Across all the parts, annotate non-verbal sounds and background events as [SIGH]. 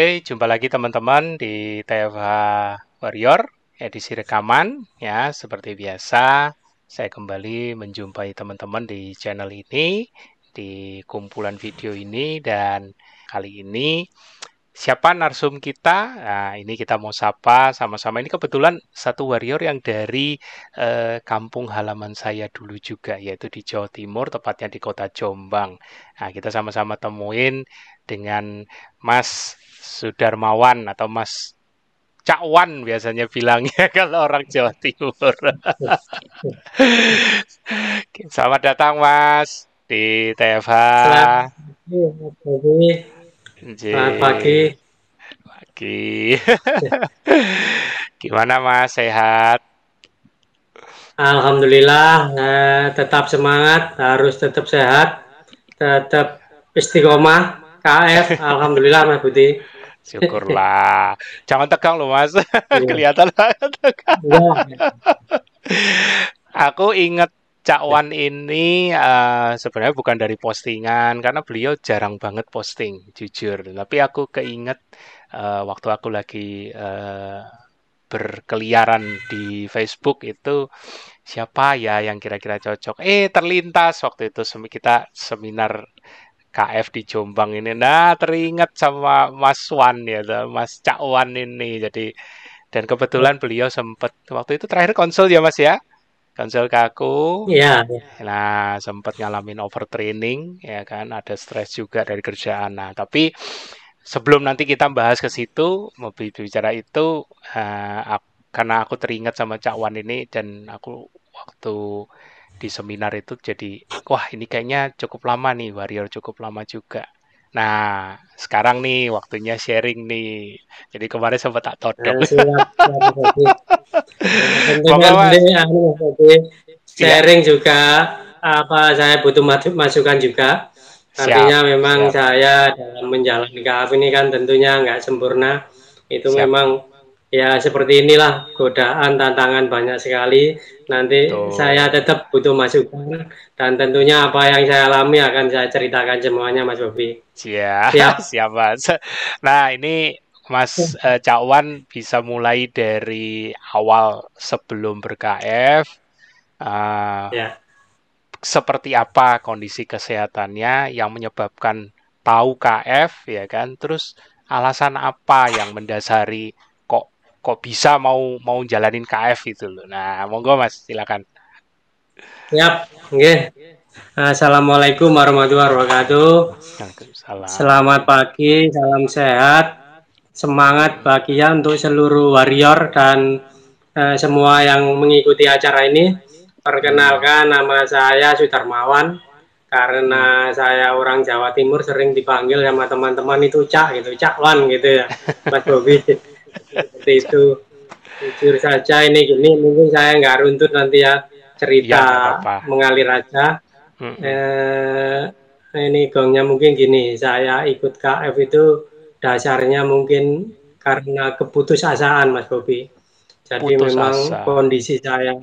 Oke, jumpa lagi teman-teman di TFH Warrior edisi rekaman ya. Seperti biasa, saya kembali menjumpai teman-teman di channel ini di kumpulan video ini dan kali ini siapa narsum kita? Nah, ini kita mau sapa sama-sama. Ini kebetulan satu warrior yang dari eh, kampung halaman saya dulu juga, yaitu di Jawa Timur, tepatnya di kota Jombang. Nah, kita sama-sama temuin dengan Mas Sudarmawan atau Mas Cakwan biasanya bilangnya [LAUGHS] kalau orang Jawa Timur. [LAUGHS] Selamat datang Mas di TFH. Selamat pagi. Selamat pagi. Pagi. [LAUGHS] Gimana Mas sehat? Alhamdulillah eh, tetap semangat, harus tetap sehat, tetap istiqomah, KF. Alhamdulillah Mas Budi. Syukurlah. Jangan tegang loh Mas. Iya. [LAUGHS] Kelihatan tegang. Ya. Aku ingat Cak Wan ini uh, sebenarnya bukan dari postingan karena beliau jarang banget posting, jujur. Tapi aku keinget uh, waktu aku lagi uh, berkeliaran di Facebook itu siapa ya yang kira-kira cocok. Eh terlintas waktu itu kita seminar KF di Jombang ini. Nah, teringat sama Mas Wan ya, Mas Cak Wan ini. Jadi dan kebetulan beliau sempat waktu itu terakhir konsul ya Mas ya. Konsul ke aku. Iya. Nah, sempat ngalamin overtraining ya kan, ada stres juga dari kerjaan. Nah, tapi sebelum nanti kita bahas ke situ, mau bicara itu uh, karena aku teringat sama Cak Wan ini dan aku waktu di seminar itu jadi wah ini kayaknya cukup lama nih warrior cukup lama juga. Nah sekarang nih waktunya sharing nih. Jadi kemarin sempat tak todok [LAUGHS] ya, sharing juga apa saya butuh masukan juga. Artinya memang siap. saya dalam menjalani KAF ini kan tentunya nggak sempurna. Itu siap. memang ya seperti inilah godaan tantangan banyak sekali. Nanti Tuh. saya tetap butuh masukan dan tentunya apa yang saya alami akan saya ceritakan semuanya Mas Bobi. Siap. Siap, [LAUGHS] siap Mas. Nah ini Mas uh, Cakwan bisa mulai dari awal sebelum ber-KF. Uh, ya. seperti apa kondisi kesehatannya yang menyebabkan tahu KF ya kan? Terus alasan apa yang mendasari kok bisa mau mau jalanin KF itu loh. Nah, monggo Mas, silakan. Siap, oke. Okay. Assalamualaikum warahmatullahi wabarakatuh. Selamat pagi, salam sehat, semangat bahagia untuk seluruh warrior dan uh, semua yang mengikuti acara ini. Perkenalkan nama saya Sudarmawan karena hmm. saya orang Jawa Timur sering dipanggil sama teman-teman itu Cak gitu, Cakwan gitu ya, [LAUGHS] Mas Bobi seperti itu jujur saja ini gini mungkin saya nggak runtut nanti ya cerita ya, mengalir aja hmm. eh, ini gongnya mungkin gini saya ikut KF itu dasarnya mungkin karena keputusasaan Mas Bobi jadi Putus memang asa. kondisi saya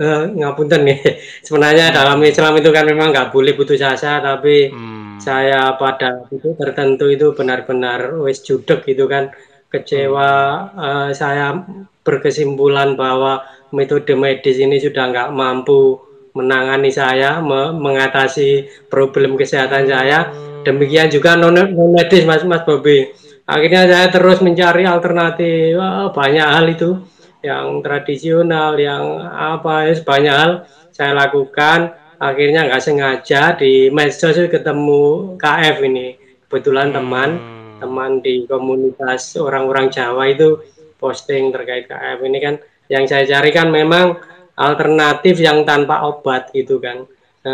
eh, ngapunten nih [LAUGHS] sebenarnya hmm. dalam Islam itu kan memang nggak boleh putus asa tapi hmm. saya pada itu tertentu itu benar-benar wes judek gitu kan kecewa uh, saya berkesimpulan bahwa metode medis ini sudah nggak mampu menangani saya, me mengatasi problem kesehatan saya. Demikian juga non, non medis, Mas Mas Bobi. Akhirnya saya terus mencari alternatif oh, banyak hal itu yang tradisional, yang apa ya banyak hal saya lakukan. Akhirnya nggak sengaja di medsos ketemu KF ini, kebetulan teman teman di komunitas orang-orang Jawa itu posting terkait KF ini kan yang saya cari kan memang alternatif yang tanpa obat gitu kan. E,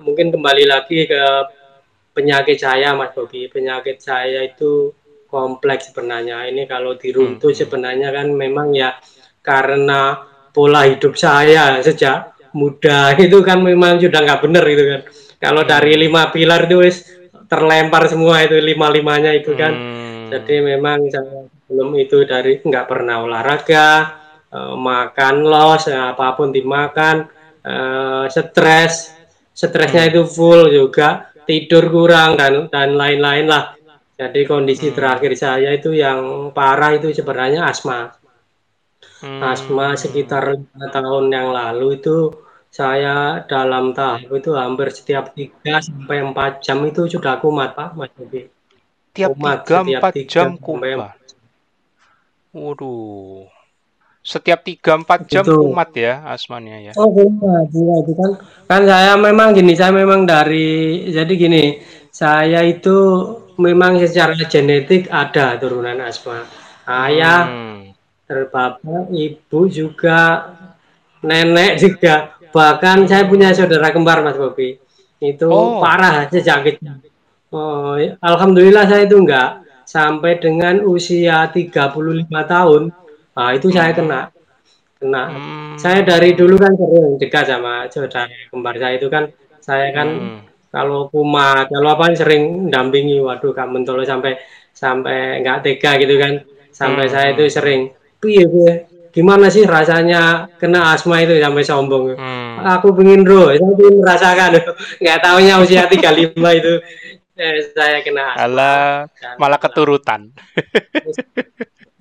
mungkin kembali lagi ke penyakit saya Mas Bobi. Penyakit saya itu kompleks sebenarnya. Ini kalau diruntuh hmm. sebenarnya kan memang ya karena pola hidup saya sejak muda [LAUGHS] itu kan memang sudah nggak benar gitu kan. Kalau dari hmm. lima pilar itu terlempar semua itu lima limanya itu kan hmm. jadi memang saya belum itu dari nggak pernah olahraga uh, makan los uh, apa pun dimakan uh, stres stresnya hmm. itu full juga tidur kurang dan dan lain-lain lah Jadi kondisi Hmm. terakhir saya itu yang parah itu sebenarnya asma. Asma sekitar Hmm. 5 tahun yang lalu itu saya dalam tahap itu hampir setiap 3 sampai 4 jam itu sudah kumat, Pak, Mas Bobi. Tiap Kumat 3, setiap 4 3 jam sampai 4 kumat? Waduh. Setiap 3, 4 jam Itu. kumat ya asmanya ya? Oh, kumat, iya itu kan kan saya memang gini, saya memang dari jadi gini, saya itu memang secara genetik ada turunan asma. Ayah, Hmm. terus bapak, ibu juga, nenek juga, bahkan saya punya saudara kembar, Mas Bobi. Itu Oh. parah sejak kecil. Oh, alhamdulillah saya itu enggak, sampai dengan usia 35 tahun, nah itu saya Mhm. kena kena. Hmm. Saya dari dulu kan sering dekat sama saudara kembar saya itu kan, saya kan Hmm. kalau kumat, kalau apa sering dampingi, waduh Kak Mentolo sampai sampai nggak tega gitu kan, sampai Hmm, saya itu hmm, sering, "Piye piye, gimana sih rasanya kena asma itu?" Sampai sombong. Hmm. "Aku pengen roh, saya pengen merasakan." [LAUGHS] Nggak taunya usia [LAUGHS] 35 itu, eh, saya kena asma. Alah, Dan malah keturutan. [LAUGHS]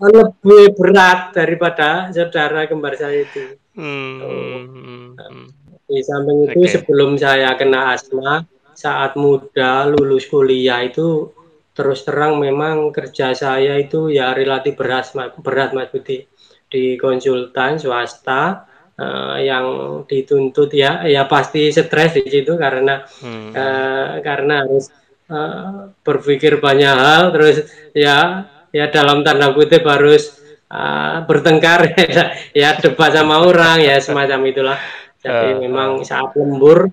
lebih berat daripada saudara kembar saya itu. Hmm, hmm, hmm. Di samping itu Oke. sebelum saya kena asma, saat muda lulus kuliah itu terus terang memang kerja saya itu ya relatif berat, berat Mas Budi. Di konsultan swasta eh, yang dituntut ya ya pasti stres di situ karena Hmm. eh, karena harus eh, berpikir banyak hal terus ya ya dalam tanda kutip harus eh, bertengkar [LAUGHS] ya debat sama orang ya semacam itulah. Jadi Eh, memang saat lembur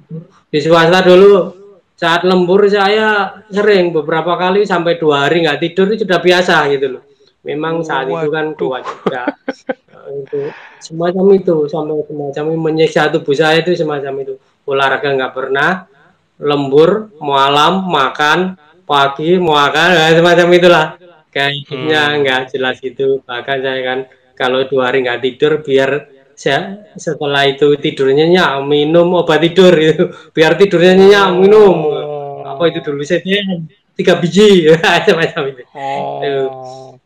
di swasta dulu saat lembur saya sering beberapa kali sampai dua hari nggak tidur itu sudah biasa gitu loh. Memang saat itu kan Waduh. kuat juga. Eh, itu semacam itu sampai semacam itu menyiksa tubuh saya itu semacam itu. Olahraga nggak pernah, lembur, malam, makan, pagi, makan, ya, semacam itulah. Kayak hidupnya Hmm. nggak jelas gitu. Bahkan saya kan kalau dua hari nggak tidur biar saya setelah itu tidurnya nyenyak, minum obat tidur gitu. Biar tidurnya nyenyak, minum. Apa itu dulu saya tiga biji [LAUGHS] semacam itu. Oh.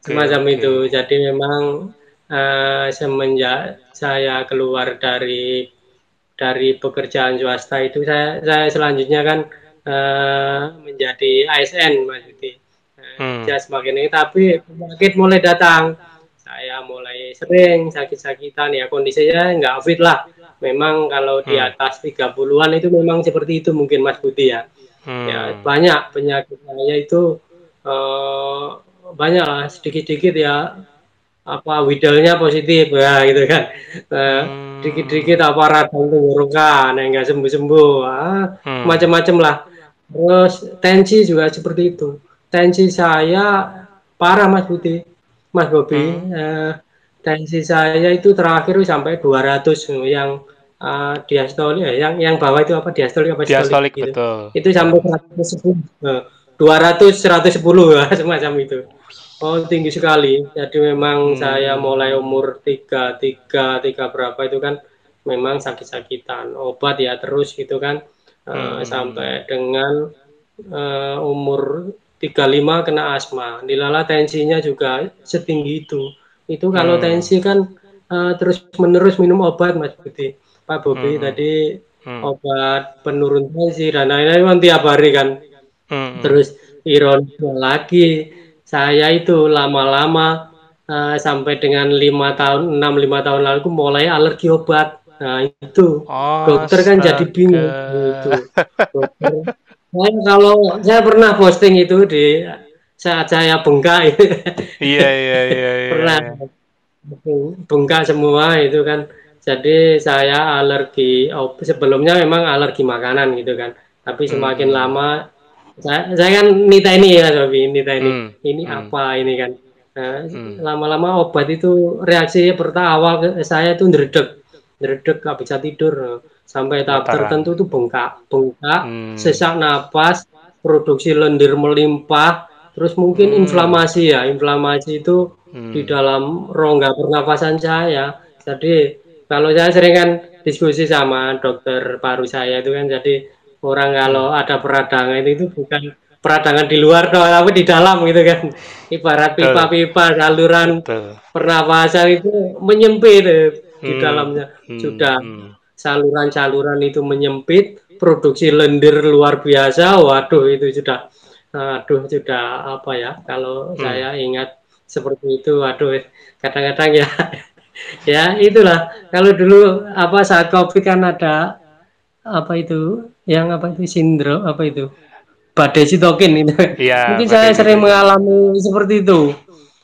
Semacam oke. itu. Jadi memang eh, semenjak saya keluar dari dari pekerjaan swasta itu saya saya selanjutnya kan eh, menjadi ASN Mas Budi. Eh, Hmm. kerja semakin ini tapi penyakit mulai datang. Saya mulai sering sakit-sakitan ya kondisinya nggak fit lah. Memang kalau di Hmm. atas 30-an itu memang seperti itu mungkin Mas Budi ya. Ya Hmm. banyak penyakit saya itu banyak lah sedikit-sedikit ya apa widalnya positif ya gitu kan. Eh, Hmm. apa radang tenggorokan yang nggak sembuh-sembuh ah, Hmm. macam-macam lah. Terus tensi juga seperti itu. Tensi saya parah Mas Budi, Mas Bobi. Hmm. Eh, tensi saya itu terakhir sampai 200 yang eh, diastolik ya, yang yang bawah itu apa diastolik apa Diastolik gitu. betul. Itu sampai 110. Eh, 200 110 ya semacam itu. Oh tinggi sekali. Jadi memang Hmm. saya mulai umur 3 3 3 berapa itu kan memang sakit-sakitan. Obat ya terus gitu kan eh, Hmm. sampai dengan eh, umur 35 kena asma. Dilala tensinya juga setinggi itu. Itu kalau Hmm. tensi kan eh, terus menerus minum obat Mas Budi. Pak Bobi Hmm. tadi Hmm. obat penurun tensi dan lain-lain tiap hari kan. Hmm. Terus ironisnya lagi saya itu lama-lama eh, sampai dengan lima tahun, enam lima tahun lalu aku mulai alergi obat. Nah itu dokter kan jadi bingung gitu. Dokter, saya kalau saya pernah posting itu di saat saya bengkak itu Iya, iya, iya, iya. [LAUGHS] pernah iya. bengkak semua itu kan. Jadi saya alergi oh, sebelumnya memang alergi makanan gitu kan. Tapi semakin Hmm. lama saya, saya kan nita ini ya Sobi, nita ini. Hmm. Ini Hmm. apa ini kan. Nah, Hmm. lama-lama obat itu reaksi pertama awal saya itu ndredeg. Ndredeg nggak bisa tidur. Sampai tahap Getaran. tertentu tuh bengkak, bengkak, Hmm. sesak napas, produksi lendir melimpah, terus mungkin Hmm. inflamasi ya. Inflamasi itu Hmm. di dalam rongga pernafasan saya. Jadi kalau saya sering kan diskusi sama dokter paru saya itu kan jadi orang kalau ada peradangan itu bukan peradangan di luar tapi di dalam gitu kan ibarat pipa-pipa saluran pernapasan itu menyempit di hmm. dalamnya hmm. sudah hmm. saluran-saluran itu menyempit produksi lendir luar biasa waduh itu sudah aduh sudah apa ya kalau hmm. saya ingat seperti itu waduh kadang-kadang ya [LAUGHS] ya itulah kalau dulu apa saat covid kan ada apa itu yang apa itu sindrom apa itu badai sitokin itu ya, mungkin saya sering mengalami seperti itu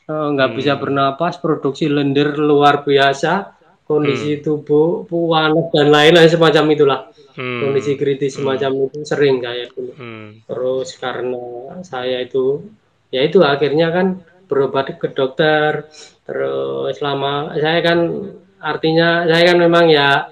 oh, nggak hmm. bisa bernapas produksi lendir luar biasa kondisi hmm. tubuh panas dan lain-lain semacam itulah hmm. kondisi kritis hmm. semacam hmm. itu sering kayak dulu hmm. terus karena saya itu ya itu akhirnya kan berobat ke dokter terus selama saya kan artinya saya kan memang ya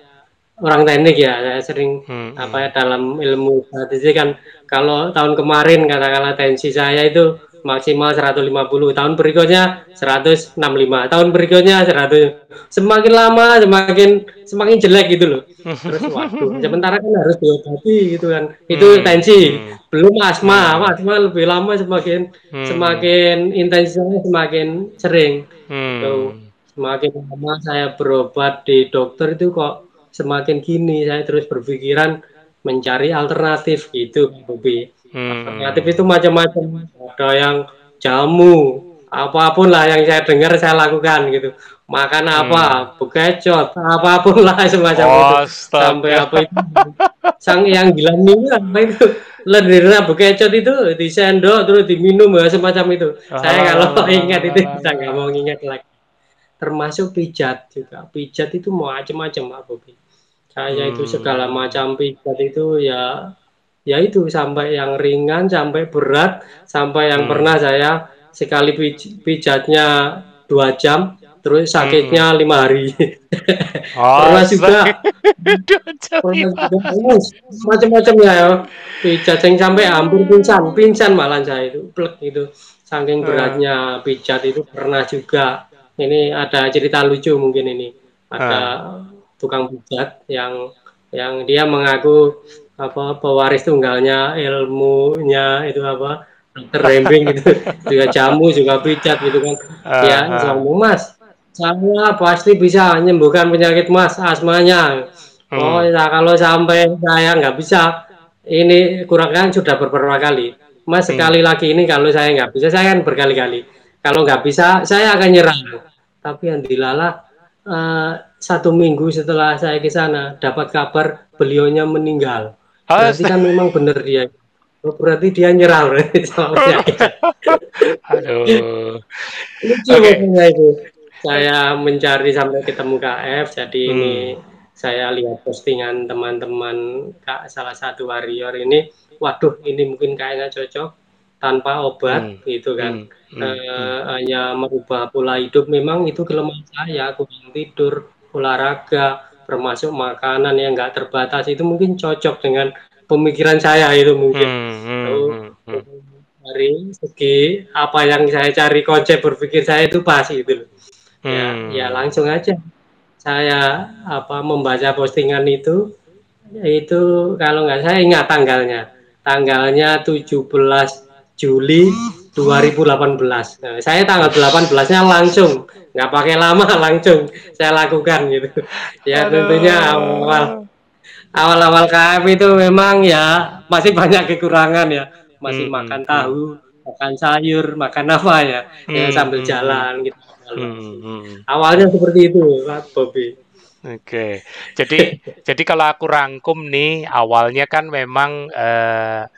orang teknik ya saya sering hmm, apa ya dalam ilmu statistik kan kalau tahun kemarin katakanlah tensi saya itu maksimal 150 tahun berikutnya 165 tahun berikutnya 100 semakin lama semakin semakin jelek gitu loh terus [LAUGHS] waduh sementara kan harus diobati gitu kan itu hmm, tensi hmm. belum asma hmm. asma lebih lama semakin hmm. semakin intensitasnya semakin sering hmm. Tuh, semakin lama saya berobat di dokter itu kok semakin gini saya terus berpikiran mencari alternatif gitu Bobi Hmm. Alternatif itu macam-macam. Ada yang jamu, apa pun lah yang saya dengar saya lakukan gitu. Makan apa, hmm. bekecot, apa pun lah [LAUGHS] semacam oh, itu. Sampai apa itu. Sang yang gila ini apa itu lendirnya bekecot itu di sendok terus diminum ya semacam itu. Oh, saya kalau oh, ingat itu bisa nggak mau ingat lagi. Termasuk pijat juga. Pijat itu macam-macam Pak Bobi. Saya hmm. itu segala macam pijat itu ya ya itu sampai yang ringan sampai berat sampai yang hmm. pernah saya sekali pij pijatnya dua jam terus sakitnya hmm. lima hari oh, [LAUGHS] pernah juga macam-macam ya pijat yang sampai hampir pingsan pingsan malah saya itu plek itu saking hmm. beratnya pijat itu pernah juga ini ada cerita lucu mungkin ini ada hmm. Tukang pijat yang yang dia mengaku apa pewaris tunggalnya ilmunya itu apa terrembing gitu [LAUGHS] juga jamu juga pijat gitu kan uh, ya uh. mas saya pasti bisa menyembuhkan penyakit mas asmanya hmm. oh ya kalau sampai saya nggak bisa ini kurang kan sudah beberapa kali mas hmm. sekali lagi ini kalau saya nggak bisa saya kan berkali-kali kalau nggak bisa saya akan nyerah tapi yang dilalah uh, satu minggu setelah saya ke sana dapat kabar beliaunya meninggal Berarti kan memang benar dia. Oh, berarti dia nyerah Aduh. Lucu okay. itu. Saya mencari sampai ketemu KF, jadi hmm. ini saya lihat postingan teman-teman Kak salah satu warrior ini, waduh ini mungkin kayaknya cocok tanpa obat hmm. gitu kan. Hmm. Hmm. Uh, hanya merubah pola hidup memang itu kelemahan saya, kurang tidur, olahraga, termasuk makanan yang nggak terbatas itu mungkin cocok dengan pemikiran saya itu mungkin hmm, hmm, hmm, hmm. dari segi apa yang saya cari konsep berpikir saya itu pas gitu ya, hmm. ya ya langsung aja saya apa membaca postingan itu itu kalau nggak saya ingat tanggalnya tanggalnya 17 Juli 2018 nah, saya tanggal 18 nya langsung. Nggak pakai lama [LAUGHS] langsung saya lakukan gitu. Ya Aduh. tentunya awal awal-awal KM itu memang ya masih banyak kekurangan ya. Masih hmm, makan hmm. tahu makan sayur makan apa ya, ya hmm, ya sambil hmm, jalan gitu. Hmm, hmm. awalnya seperti itu Pak Bobi. Oke, jadi jadi kalau aku rangkum nih awalnya kan memang eh,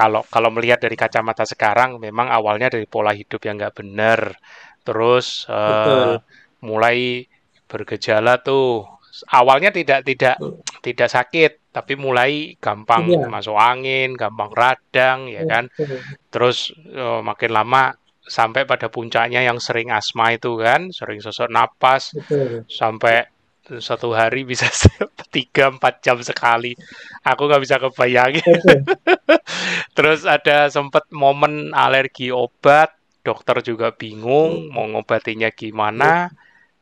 kalau kalau melihat dari kacamata sekarang memang awalnya dari pola hidup yang nggak benar. Terus uh, mulai bergejala tuh. Awalnya tidak tidak tidak sakit tapi mulai gampang iya. masuk angin gampang radang ya kan? terus uh, makin lama sampai pada puncaknya yang sering asma itu kan sering sesak napas Betul. sampai satu hari bisa [LAUGHS] tiga empat jam sekali aku nggak bisa kebayangin [LAUGHS] terus ada sempat momen alergi obat dokter juga bingung hmm. mau ngobatinya gimana,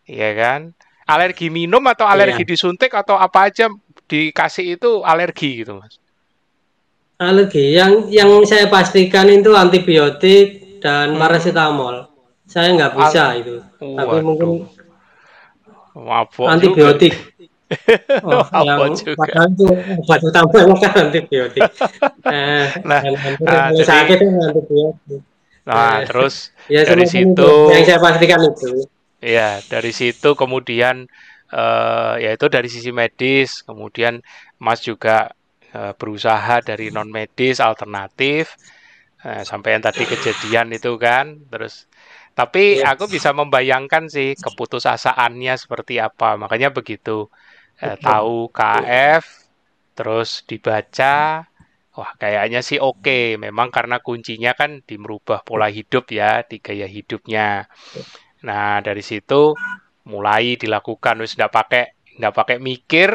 ya kan? Alergi minum atau alergi yeah. disuntik atau apa aja dikasih itu alergi gitu, Mas? alergi yang yang saya pastikan itu antibiotik dan hmm. paracetamol. Saya nggak bisa Al itu. Waduh. Tapi mungkin Mabok antibiotik. Oh, yang juga. padahal itu obat utama [LAUGHS] kan antibiotik. eh, nah, nah jadi, sakit itu antibiotik. Nah, eh, terus [LAUGHS] ya, dari situ yang saya pastikan itu. Iya, dari situ kemudian uh, yaitu dari sisi medis, kemudian Mas juga uh, berusaha dari non medis alternatif uh, sampai yang tadi kejadian itu kan, terus tapi yes. aku bisa membayangkan sih keputusasaannya seperti apa. Makanya begitu eh, tahu KF terus dibaca, wah kayaknya sih oke. Okay. Memang karena kuncinya kan di merubah pola hidup ya, di gaya hidupnya. Nah dari situ mulai dilakukan, wis nggak pakai nggak pakai mikir,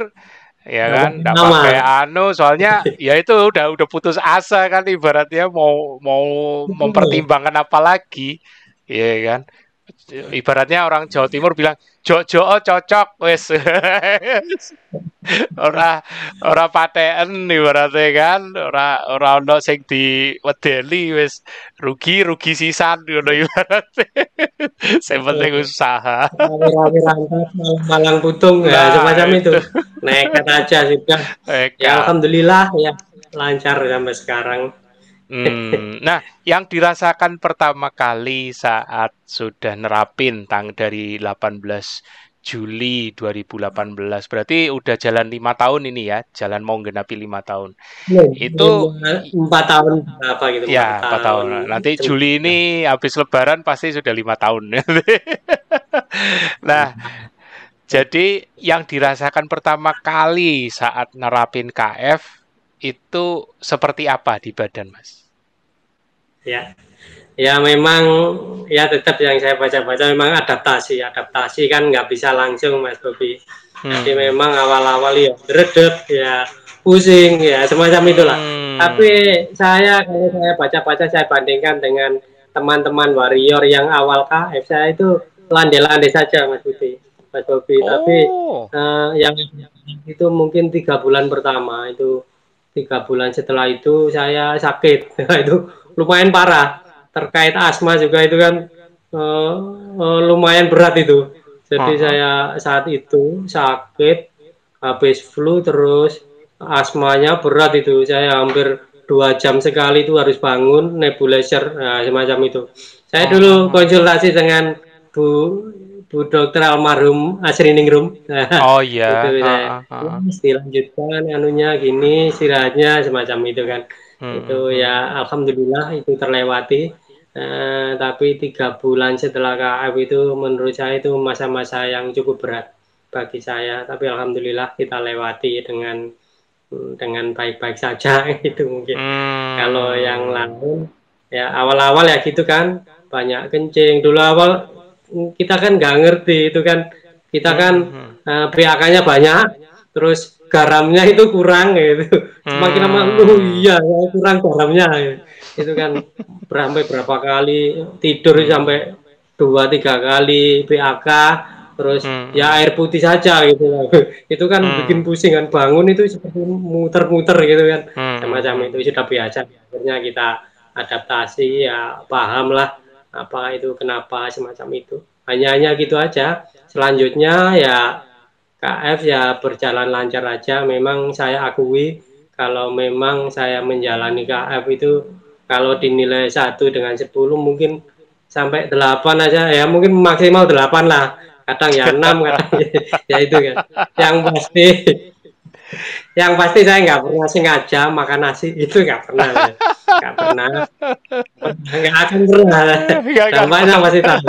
ya kan nggak pakai anu soalnya [LAUGHS] ya itu udah udah putus asa kan ibaratnya mau mau mempertimbangkan apa lagi Iya kan? Ibaratnya orang Jawa Timur bilang jojo cocok wes. [LAUGHS] ora ora paten ibaratnya kan, ora ora ono sing di wedeli wes rugi rugi sisan ngono ibaratnya. [LAUGHS] Sing penting usaha. Malang putung ya nah, semacam itu. Nekat aja sudah. Ya alhamdulillah ya lancar sampai sekarang. Hmm, nah, yang dirasakan pertama kali saat sudah nerapin tang dari 18 Juli 2018 berarti udah jalan lima tahun ini ya? Jalan mau genapi lima tahun. Ya, itu empat tahun apa gitu ya empat tahun. tahun. Nanti Juli ini habis Lebaran pasti sudah lima tahun. [LAUGHS] Nah jadi yang dirasakan pertama kali saat nerapin KF itu seperti apa di badan mas ya ya memang ya tetap yang saya baca-baca memang adaptasi adaptasi kan nggak bisa langsung mas Bobi hmm. jadi memang awal-awal ya redep ya pusing ya semacam itulah hmm. tapi saya kalau saya baca-baca saya bandingkan dengan teman-teman warrior yang awal KF saya itu landai-landai saja mas Bobi mas Bobi oh. tapi uh, yang itu mungkin tiga bulan pertama itu tiga bulan setelah itu saya sakit. [LAUGHS] Itu lumayan parah. Terkait asma juga itu kan uh, uh, lumayan berat itu. Jadi -huh. saya saat itu sakit habis flu terus asmanya berat itu. Saya hampir dua jam sekali itu harus bangun nebulizer nah, semacam itu. Saya dulu konsultasi dengan Bu Bu Dokter almarhum Asriningrum. Oh [LAUGHS] iya. itu saya, uh, uh, uh. dilanjutkan anunya gini istirahatnya semacam itu kan hmm. itu hmm, ya hmm. alhamdulillah itu terlewati eh, tapi tiga bulan setelah KF itu menurut saya itu masa-masa yang cukup berat bagi saya tapi alhamdulillah kita lewati dengan dengan baik-baik saja [LAUGHS] itu mungkin hmm. kalau yang lain ya awal-awal ya gitu kan banyak kencing dulu awal kita kan nggak ngerti itu kan kita kan hmm. uh, hmm. eh, nya banyak terus garamnya itu kurang gitu. Semakin lama hmm. oh iya kurang garamnya itu kan berapa berapa kali tidur sampai dua tiga kali BAK terus hmm. ya air putih saja gitu [LAUGHS] itu kan hmm. bikin pusing kan bangun itu seperti muter-muter gitu kan hmm. semacam itu sudah biasa akhirnya kita adaptasi ya paham lah apa itu kenapa semacam itu hanya hanya gitu aja selanjutnya ya KF ya berjalan lancar aja. Memang saya akui kalau memang saya menjalani KF itu kalau dinilai satu dengan 10 mungkin sampai 8 aja ya mungkin maksimal 8 lah. Kadang ya 6 kadang ya, ya itu kan. Yang pasti yang pasti saya nggak pernah sengaja makan nasi itu nggak pernah nggak pernah. Nggak akan pernah. Dampaknya masih tahu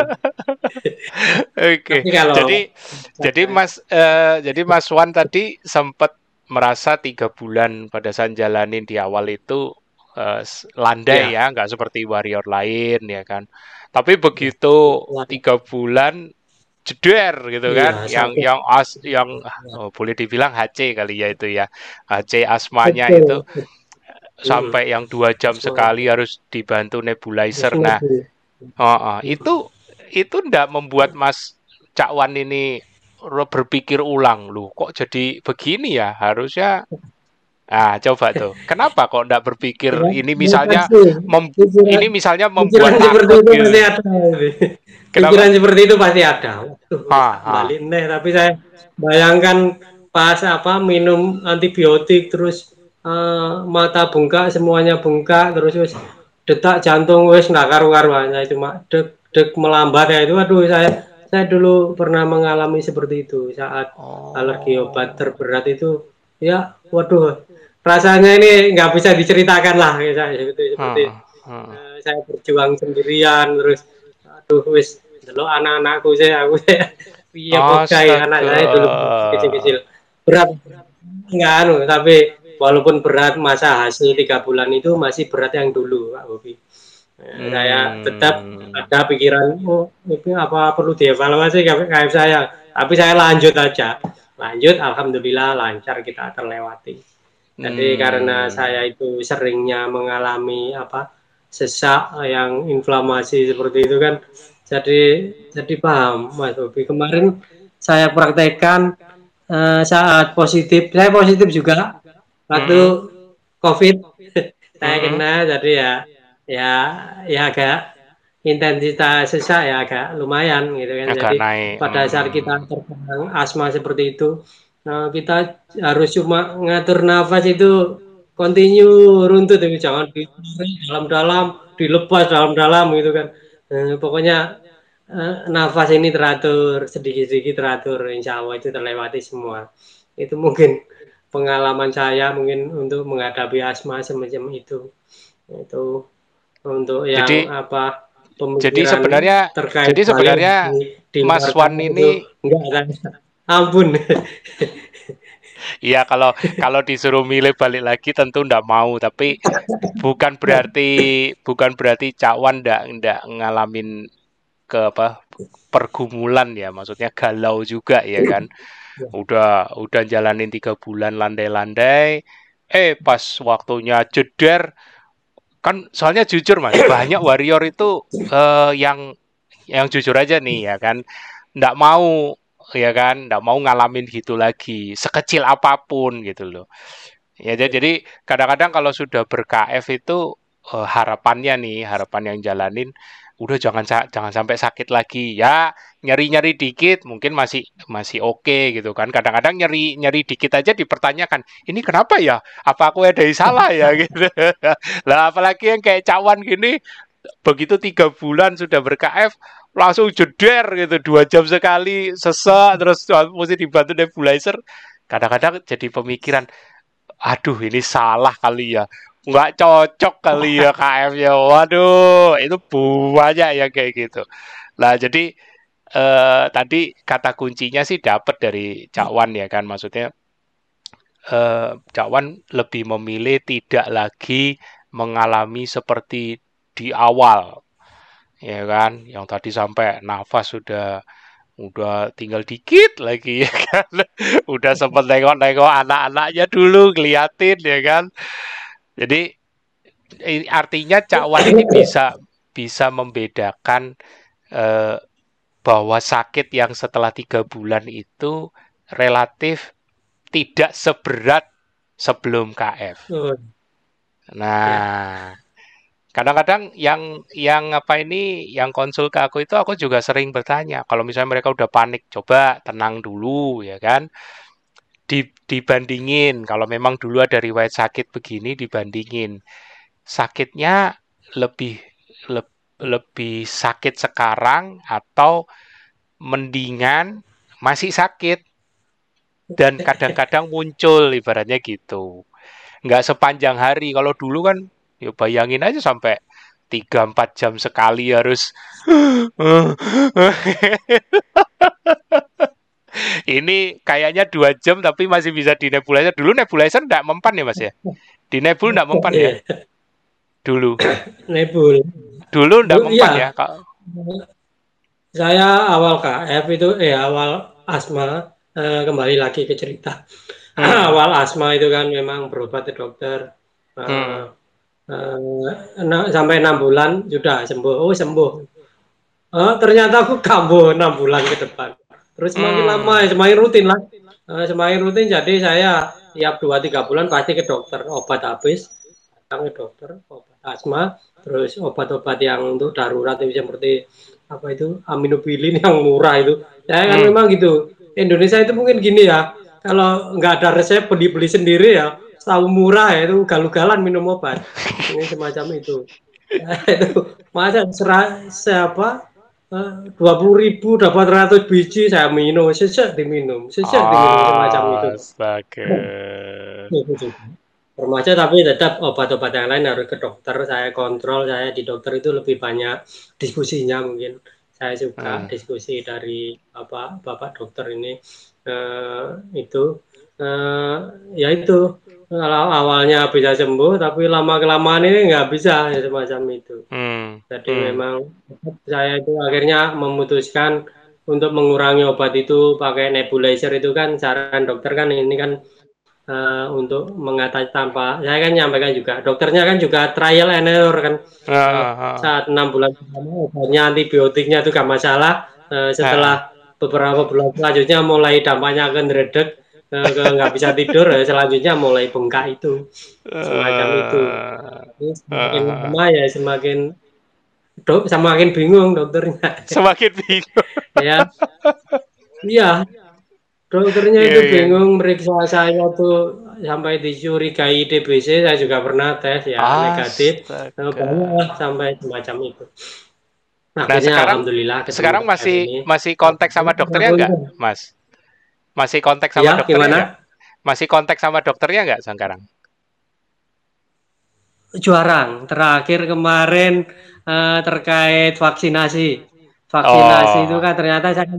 oke. Kalau, jadi jadi mas uh, jadi mas Wan tadi sempat merasa tiga bulan pada saat jalanin di awal itu uh, landai ya nggak seperti warrior lain ya kan. Tapi begitu tiga bulan jeder gitu iya, kan yang sampai. yang as yang oh, boleh dibilang HC kali ya itu ya. HC asmanya Betul. itu sampai yang dua jam sekali harus dibantu nebulizer nah oh, oh, itu itu ndak membuat Mas Cakwan ini berpikir ulang lu kok jadi begini ya harusnya [LAUGHS] Ah, coba tuh. Kenapa kok enggak berpikir Ya, ini ya misalnya mem Pikiran, ini misalnya pikiran membuat seperti takut itu gitu? pasti ada. Kenapa? Pikiran seperti itu pasti ada. Balik nih. Tapi saya bayangkan pas apa minum antibiotik terus eh, mata bengkak semuanya bengkak terus wis detak jantung wis nggak karu-karuan saya cuma deg deg melambat ya itu. Aduh saya saya dulu pernah mengalami seperti itu. Saat alergi obat Oh. terberat itu ya waduh rasanya ini nggak bisa diceritakan lah kayak saya seperti heeh. eh, saya berjuang sendirian terus aduh wis delok anak-anakku saya aku saya piye pokai anak saya dulu kecil-kecil. Berat enggak anu tapi walaupun berat masa hasil tiga bulan itu masih berat yang dulu Pak Bobi. Eh, saya tetap Hmm. ada pikiran oh ini apa perlu dievaluasi KF saya? Tapi saya lanjut aja. Lanjut alhamdulillah lancar kita terlewati. Jadi karena Hmm. saya itu seringnya mengalami apa sesak yang inflamasi seperti itu kan jadi jadi paham Mas Bobi. Kemarin saya praktekkan eh, saat positif saya positif juga waktu Mm-mm. COVID [LAUGHS] saya Mm-mm. kena jadi ya ya ya agak intensitas sesak ya agak lumayan gitu kan Agak jadi naik. pada saat Hmm. kita terkena asma seperti itu nah, kita harus cuma ngatur nafas itu continue runtut itu jangan ditarik dalam-dalam dilepas dalam-dalam gitu kan Eh, pokoknya eh, nafas ini teratur sedikit-sedikit teratur insya Allah itu terlewati semua itu mungkin pengalaman saya mungkin untuk menghadapi asma semacam itu. Itu untuk yang Jadi apa jadi pemikiran sebenarnya terkait jadi sebenarnya di, di Mas Wan ini enggak. Ampun. Iya kalau kalau disuruh milih balik lagi tentu ndak mau tapi bukan berarti bukan berarti Cak Wan ndak ndak ngalamin ke apa pergumulan ya maksudnya galau juga ya kan udah udah jalanin tiga bulan landai-landai. Eh pas waktunya jeder kan soalnya jujur mas [COUGHS] banyak warrior itu eh, yang yang jujur aja nih ya kan. Ndak mau ya kan ndak mau ngalamin gitu lagi sekecil apa pun gitu loh. Ya jadi jadi kadang-kadang kalau sudah ber-KF itu eh, harapannya nih harapan yang jalanin udah jangan jangan sampai sakit lagi. Ya nyeri-nyeri dikit mungkin masih masih oke gitu kan. Kadang-kadang nyeri nyeri dikit aja dipertanyakan ini kenapa ya? Apa aku ada yang salah ya? [LAUGHS] Gitu. Lah apalagi yang kayak cawan gini begitu tiga bulan sudah ber-KF langsung jeder gitu dua jam sekali sesak terus mesti dibantu nebulizer. Kadang-kadang jadi pemikiran aduh ini salah kali ya nggak cocok kali ya [LAUGHS] KF-nya waduh itu banyak ya kayak gitu. Lah jadi eh, tadi kata kuncinya sih dapat dari Cak Wan ya kan maksudnya eh, Cak Wan lebih memilih tidak lagi mengalami seperti di awal ya kan? Yang tadi sampai nafas sudah udah tinggal dikit lagi [LAUGHS] ya kan? Udah sempet nengok-nengok anak-anaknya dulu ngeliatin ya kan jadi artinya Cak Wan ini bisa bisa membedakan eh, bahwa sakit yang setelah tiga bulan itu relatif tidak seberat sebelum KF. Nah, kadang-kadang yang yang apa ini yang konsul ke aku itu aku juga sering bertanya. Kalau misalnya mereka udah panik coba tenang dulu ya kan dibandingin. Kalau memang dulu ada riwayat sakit begini dibandingin. Sakitnya lebih leb- lebih sakit sekarang atau mendingan masih sakit. Dan kadang-kadang muncul ibaratnya gitu. Nggak sepanjang hari. Kalau dulu kan ya bayangin aja sampai 3-4 jam sekali harus [GASPS] [LAUGHS] ini kayaknya dua jam tapi masih bisa di nebulizer dulu nebulizer nggak mempan ya mas ya di nebul nggak mempan ya dulu [COUGHS] nebul. dulu Dulu, mempan iya. ya Kak? Saya awal KF itu eh awal asma eh, kembali lagi ke cerita. Hmm. [COUGHS] awal asma itu kan memang berobat ke dokter. Eh, Hmm. ena- sampai enam bulan sudah sembuh. Oh sembuh. Eh, ternyata aku kambuh enam bulan ke depan. Terus semakin Hmm. lama, semakin rutin lah. Eh, semakin rutin jadi saya tiap dua tiga bulan pasti ke dokter obat habis datang ke dokter obat asma terus obat-obat yang untuk darurat itu seperti apa itu aminobilin yang murah itu ya kan hmm. memang gitu Indonesia itu mungkin gini ya kalau nggak ada resep beli-beli sendiri ya tahu murah ya itu galugalan minum obat ini semacam itu ya, [LAUGHS] itu masa serah siapa dua puluh ribu dapat ratus biji saya minum. Sejak diminum sejak oh, diminum semacam itu. astaga remaja tapi tetap obat-obat yang lain harus ke dokter. Saya kontrol saya di dokter itu lebih banyak diskusinya mungkin. Saya suka hmm. diskusi dari apa bapak dokter ini. Uh, itu uh, ya itu kalau awalnya bisa sembuh tapi lama kelamaan ini nggak bisa ya semacam itu hmm. jadi hmm. memang saya itu akhirnya memutuskan untuk mengurangi obat itu pakai nebulizer itu kan saran dokter kan ini kan uh, untuk mengatasi tanpa saya kan nyampaikan juga dokternya kan juga trial and error kan uh, uh, saat enam bulan pertama obatnya antibiotiknya itu gak masalah uh, setelah uh. beberapa bulan selanjutnya mulai dampaknya akan redek nggak bisa tidur ya. Selanjutnya mulai bengkak itu. Semacam itu. Ini semakin uh, lama ya semakin dok semakin bingung dokternya. [LAUGHS] Semakin bingung. Ya. Iya. Dokternya yeah, itu yeah. bingung meriksa saya tuh sampai dicurigai DBC saya juga pernah tes ya Astaga. negatif banyak sampai semacam itu. Nah, nah sekarang alhamdulillah sekarang masih masih kontak sama dokternya enggak mas masih kontak sama ya, dokternya gimana? Masih kontak sama dokternya nggak sekarang? Jarang. Terakhir kemarin uh, terkait vaksinasi. Vaksinasi oh. itu kan ternyata saya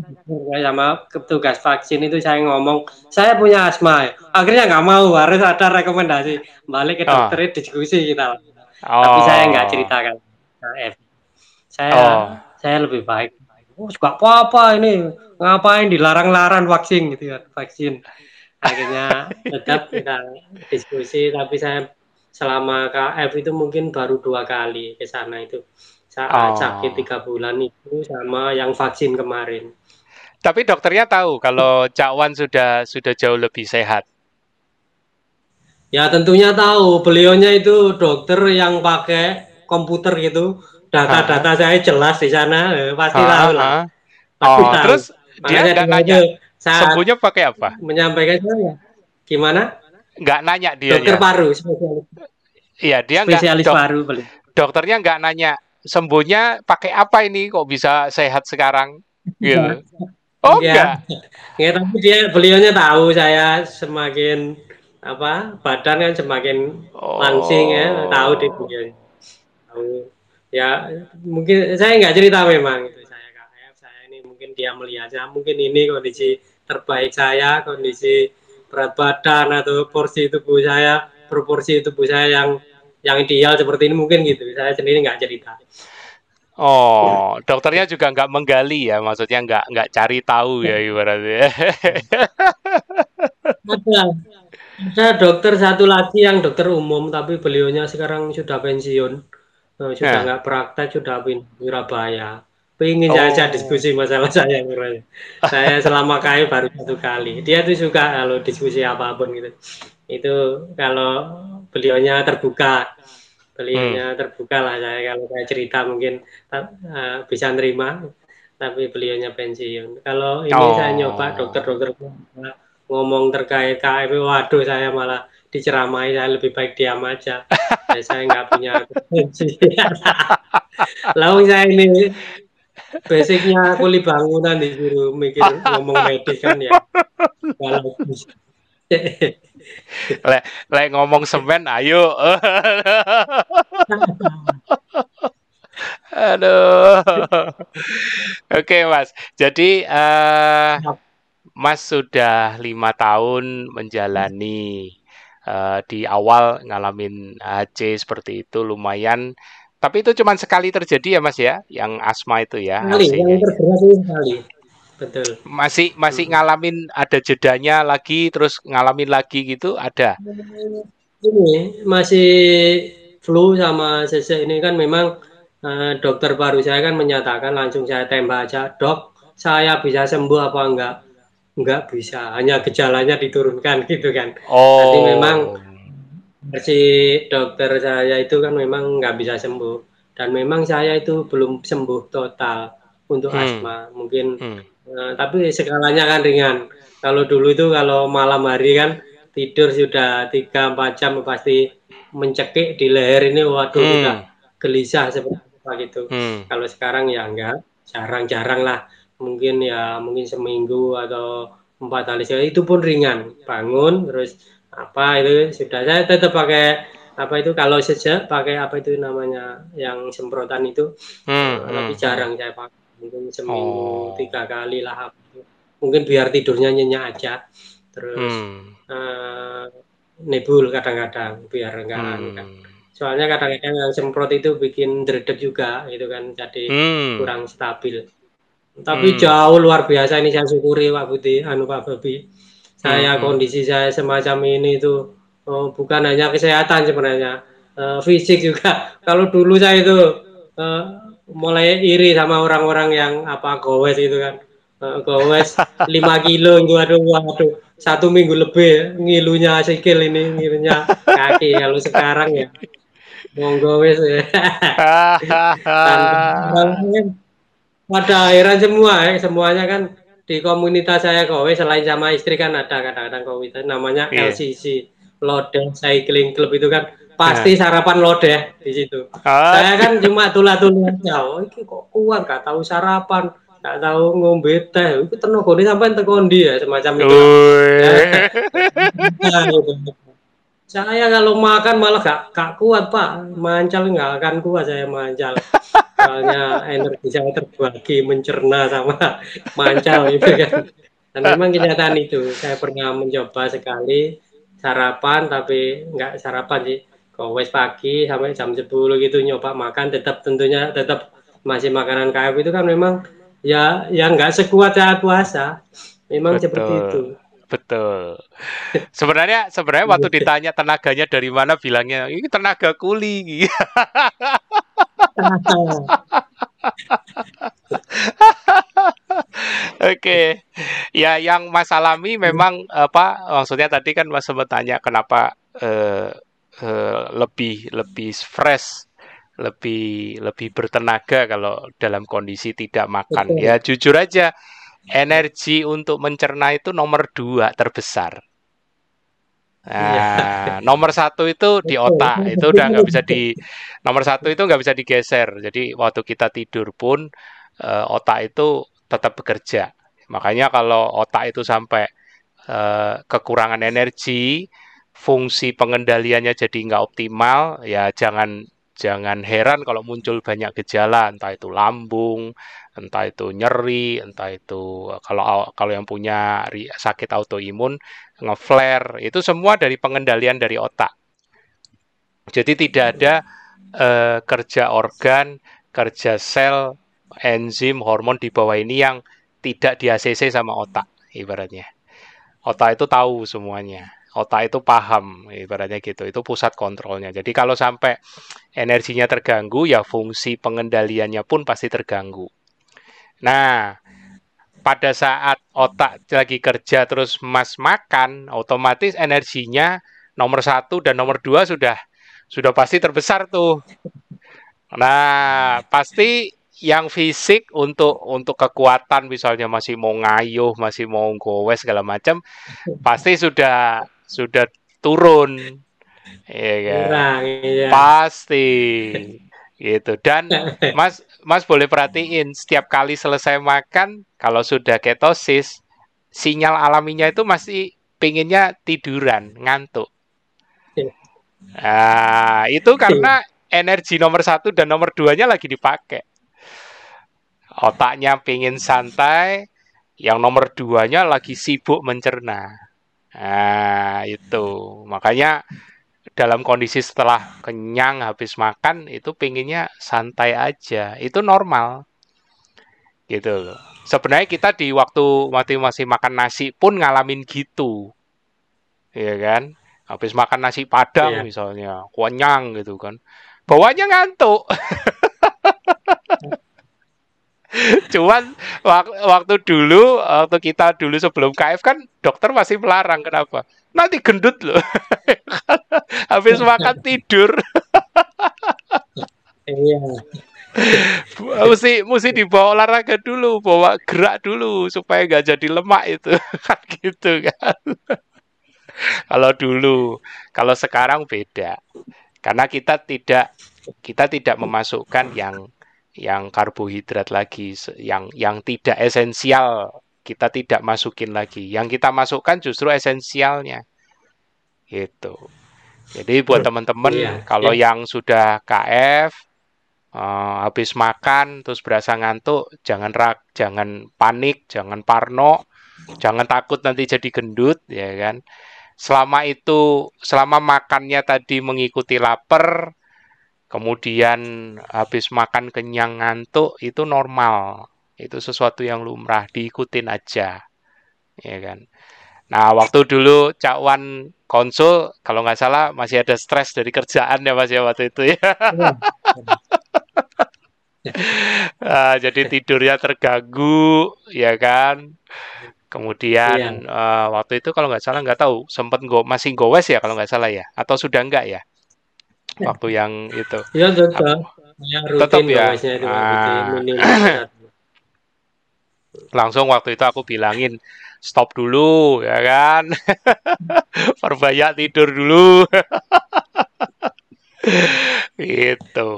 sama petugas vaksin itu saya ngomong saya punya asma. Akhirnya nggak mau harus ada rekomendasi balik ke dokter oh. diskusi kita. Oh. Tapi saya nggak ceritakan. Saya oh. saya lebih baik oh gak apa-apa ini. Ngapain dilarang-larang vaksin gitu ya vaksin. Akhirnya tetap kita diskusi tapi saya selama KF itu mungkin baru dua kali ke sana itu. Saat oh. sakit tiga bulan itu sama yang vaksin kemarin. Tapi dokternya tahu kalau Cak Wan sudah sudah jauh lebih sehat? Ya tentunya tahu. Beliaunya itu dokter yang pakai komputer gitu data-data saya jelas di sana eh, pasti ha, tahu lah. Pasti oh, tahu. terus dia nggak nanya sembuhnya pakai apa? Menyampaikan saya gimana? Nggak nanya dia. Dokter paru spesialis. Iya dia nggak. Spesialis dok, paru boleh. Dokternya nggak nanya sembuhnya pakai apa ini kok bisa sehat sekarang? [LAUGHS] Gitu. Oh ya. enggak. Ya, tapi dia beliaunya tahu saya semakin apa badan kan semakin oh. langsing ya tahu di beliau tahu ya mungkin saya nggak cerita memang itu saya KF saya ini mungkin dia melihatnya mungkin ini kondisi terbaik saya kondisi berat badan atau porsi tubuh saya proporsi tubuh saya yang yang ideal seperti ini mungkin gitu saya sendiri nggak cerita Oh, dokternya juga nggak menggali ya, maksudnya nggak nggak cari tahu ya ibaratnya. Ada, ada dokter satu lagi yang dokter umum, tapi beliaunya sekarang sudah pensiun. Oh, sudah nggak praktek, sudah pindah Surabaya. Pengen oh. saja diskusi masalah saya, saya selama kaya baru satu kali. Dia tuh suka kalau diskusi apa pun gitu. Itu kalau beliaunya terbuka, beliaunya hmm. terbuka lah saya kalau saya cerita mungkin uh, bisa nerima. Tapi beliaunya pensiun. Kalau ini oh. saya nyoba dokter-dokter ngomong terkait KFW, waduh saya malah diceramai saya lebih baik diam aja. [LAUGHS] Ya, saya nggak punya lalu [LAUGHS] saya ini basicnya kuli bangunan disuruh mikir ngomong medis kan ya. [LAUGHS] Kalau le, le ngomong semen ayo. Aduh. Oke mas. Jadi uh, mas sudah lima tahun menjalani uh, di awal ngalamin HC seperti itu lumayan. Tapi itu cuma sekali terjadi ya Mas ya yang asma itu ya sekali yang sekali. Betul. Masih masih ngalamin ada jedanya lagi terus ngalamin lagi gitu ada? Ini masih flu sama sese ini kan memang uh, dokter baru saya kan menyatakan langsung saya tembak aja dok saya bisa sembuh apa enggak nggak bisa, hanya gejalanya diturunkan gitu kan. Oh. Jadi memang versi dokter saya itu kan memang nggak bisa sembuh dan memang saya itu belum sembuh total untuk hmm. asma mungkin hmm. uh, tapi skalanya kan ringan kalau dulu itu kalau malam hari kan tidur sudah tiga empat jam pasti mencekik di leher ini waduh hmm. udah gelisah seperti apa gitu hmm. kalau sekarang ya enggak jarang-jarang lah mungkin ya mungkin seminggu atau empat kali itu pun ringan. Bangun terus apa itu sudah. Saya tetap pakai apa itu kalau sejak pakai apa itu namanya yang semprotan itu. Hmm, uh, hmm, lebih jarang saya pakai. Mungkin seminggu oh. tiga kali lah. Mungkin biar tidurnya nyenyak aja. Terus hmm. uh, nebul kadang-kadang biar enggak hmm. Anu kan. Soalnya kadang-kadang yang semprot itu bikin dredeg juga gitu kan jadi hmm. kurang stabil tapi hmm. jauh luar biasa ini saya syukuri Pak Budi anu Pak Babi saya hmm. kondisi saya semacam ini itu oh, bukan hanya kesehatan sebenarnya uh, fisik juga. [LAUGHS] Kalau dulu saya itu uh, mulai iri sama orang-orang yang apa gowes itu kan. Uh, gowes [LAUGHS] 5 kilo itu aduh waduh satu minggu lebih ngilunya sikil ini ngilunya kaki. Kalau sekarang ya [LAUGHS] monggo wes ya pada akhirnya semua ya semuanya kan di komunitas saya kowe selain sama istri kan ada kadang-kadang komunitas namanya yeah. LCC Lodeh Cycling Club itu kan pasti yeah. sarapan lodeh di situ. Ah. Saya kan cuma tulah-tulah jauh, ini kok kuat gak tahu sarapan, gak tahu ngombe teh, itu tenaga ini sampai tekondi ya semacam itu. [LAUGHS] nah, gitu. Saya kalau makan malah gak, gak kuat pak, mancal nggak akan kuat saya mancal. Soalnya energi saya terbagi mencerna sama mancal gitu kan. Dan memang kenyataan itu. Saya pernah mencoba sekali sarapan tapi nggak sarapan sih. Kowes pagi sampai jam 10 gitu nyoba makan tetap tentunya tetap masih makanan KF itu kan memang ya yang nggak sekuat saat puasa. Memang Betul. seperti itu Betul. Sebenarnya sebenarnya waktu ditanya tenaganya dari mana bilangnya ini tenaga kuli. Oke, ya yang Mas alami memang apa maksudnya tadi kan Mas sempat tanya kenapa uh, uh, lebih lebih fresh, lebih lebih bertenaga kalau dalam kondisi tidak makan. Ya jujur aja energi untuk mencerna itu nomor dua terbesar. Nah, nomor satu itu di otak itu udah nggak bisa di nomor satu itu nggak bisa digeser. Jadi waktu kita tidur pun uh, otak itu tetap bekerja. Makanya kalau otak itu sampai uh, kekurangan energi, fungsi pengendaliannya jadi nggak optimal, ya jangan jangan heran kalau muncul banyak gejala, entah itu lambung, entah itu nyeri, entah itu kalau kalau yang punya sakit autoimun ngeflare, itu semua dari pengendalian dari otak. Jadi tidak ada uh, kerja organ, kerja sel, enzim, hormon di bawah ini yang tidak di ACC sama otak ibaratnya. Otak itu tahu semuanya otak itu paham ibaratnya gitu. Itu pusat kontrolnya. Jadi kalau sampai energinya terganggu ya fungsi pengendaliannya pun pasti terganggu. Nah pada saat otak lagi kerja terus mas makan otomatis energinya nomor satu dan nomor dua sudah sudah pasti terbesar tuh. Nah pasti yang fisik untuk untuk kekuatan misalnya masih mau ngayuh masih mau gowes segala macam pasti sudah sudah turun. Ya kan? Iya. pasti. [LAUGHS] Gitu. Dan mas mas boleh perhatiin setiap kali selesai makan kalau sudah ketosis sinyal alaminya itu masih pinginnya tiduran ngantuk. Nah itu karena energi nomor satu dan nomor duanya lagi dipakai. Otaknya pingin santai yang nomor duanya lagi sibuk mencerna Nah, itu. Makanya dalam kondisi setelah kenyang habis makan itu pinginnya santai aja. Itu normal. Gitu loh. Sebenarnya kita di waktu waktu masih makan nasi pun ngalamin gitu. Iya kan? Habis makan nasi padang iya. misalnya, kenyang gitu kan. Bawanya ngantuk. [LAUGHS] [LAUGHS] Cuman wak waktu dulu, waktu kita dulu sebelum KF kan dokter masih melarang. Kenapa? Nanti gendut loh. [LAUGHS] Habis makan tidur. [LAUGHS] Iya. mesti mesti dibawa olahraga dulu, bawa gerak dulu supaya nggak jadi lemak itu kan gitu kan. kalau dulu, kalau sekarang beda. Karena kita tidak kita tidak memasukkan yang yang karbohidrat lagi, yang yang tidak esensial kita tidak masukin lagi. Yang kita masukkan justru esensialnya. Gitu. Jadi buat teman-teman iya, kalau iya. yang sudah KF uh, habis makan terus berasa ngantuk, jangan rak, jangan panik, jangan parno, jangan takut nanti jadi gendut, ya kan. Selama itu, selama makannya tadi mengikuti lapar, kemudian habis makan kenyang ngantuk, itu normal. Itu sesuatu yang lumrah, diikutin aja, ya kan. Nah, waktu dulu Cak Wan konsul, kalau nggak salah masih ada stres dari kerjaan ya Mas ya waktu itu ya. Uh, [LAUGHS] jadi tidurnya terganggu, ya kan. Kemudian iya. uh, waktu itu kalau nggak salah nggak tahu sempat go masih gowes ya kalau nggak salah ya atau sudah enggak ya [LAUGHS] waktu yang itu. Iya tetap. Ya, tetap ya. Itu, ah. [COUGHS] Langsung waktu itu aku bilangin stop dulu ya kan. [LAUGHS] Perbanyak tidur dulu. [LAUGHS] itu.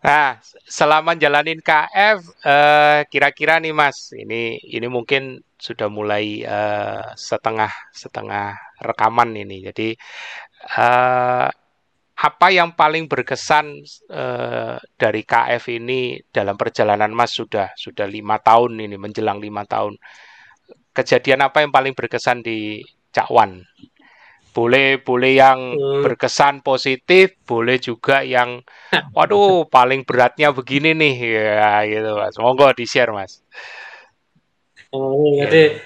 Nah, selama jalanin KF, eh, kira-kira nih Mas, ini ini mungkin sudah mulai eh, setengah setengah rekaman ini. Jadi eh, apa yang paling berkesan eh, dari KF ini dalam perjalanan Mas sudah sudah lima tahun ini menjelang lima tahun. Kejadian apa yang paling berkesan di Cakwan? boleh boleh yang hmm. berkesan positif, boleh juga yang waduh paling beratnya begini nih ya gitu Mas. Monggo di-share Mas. Oh, jadi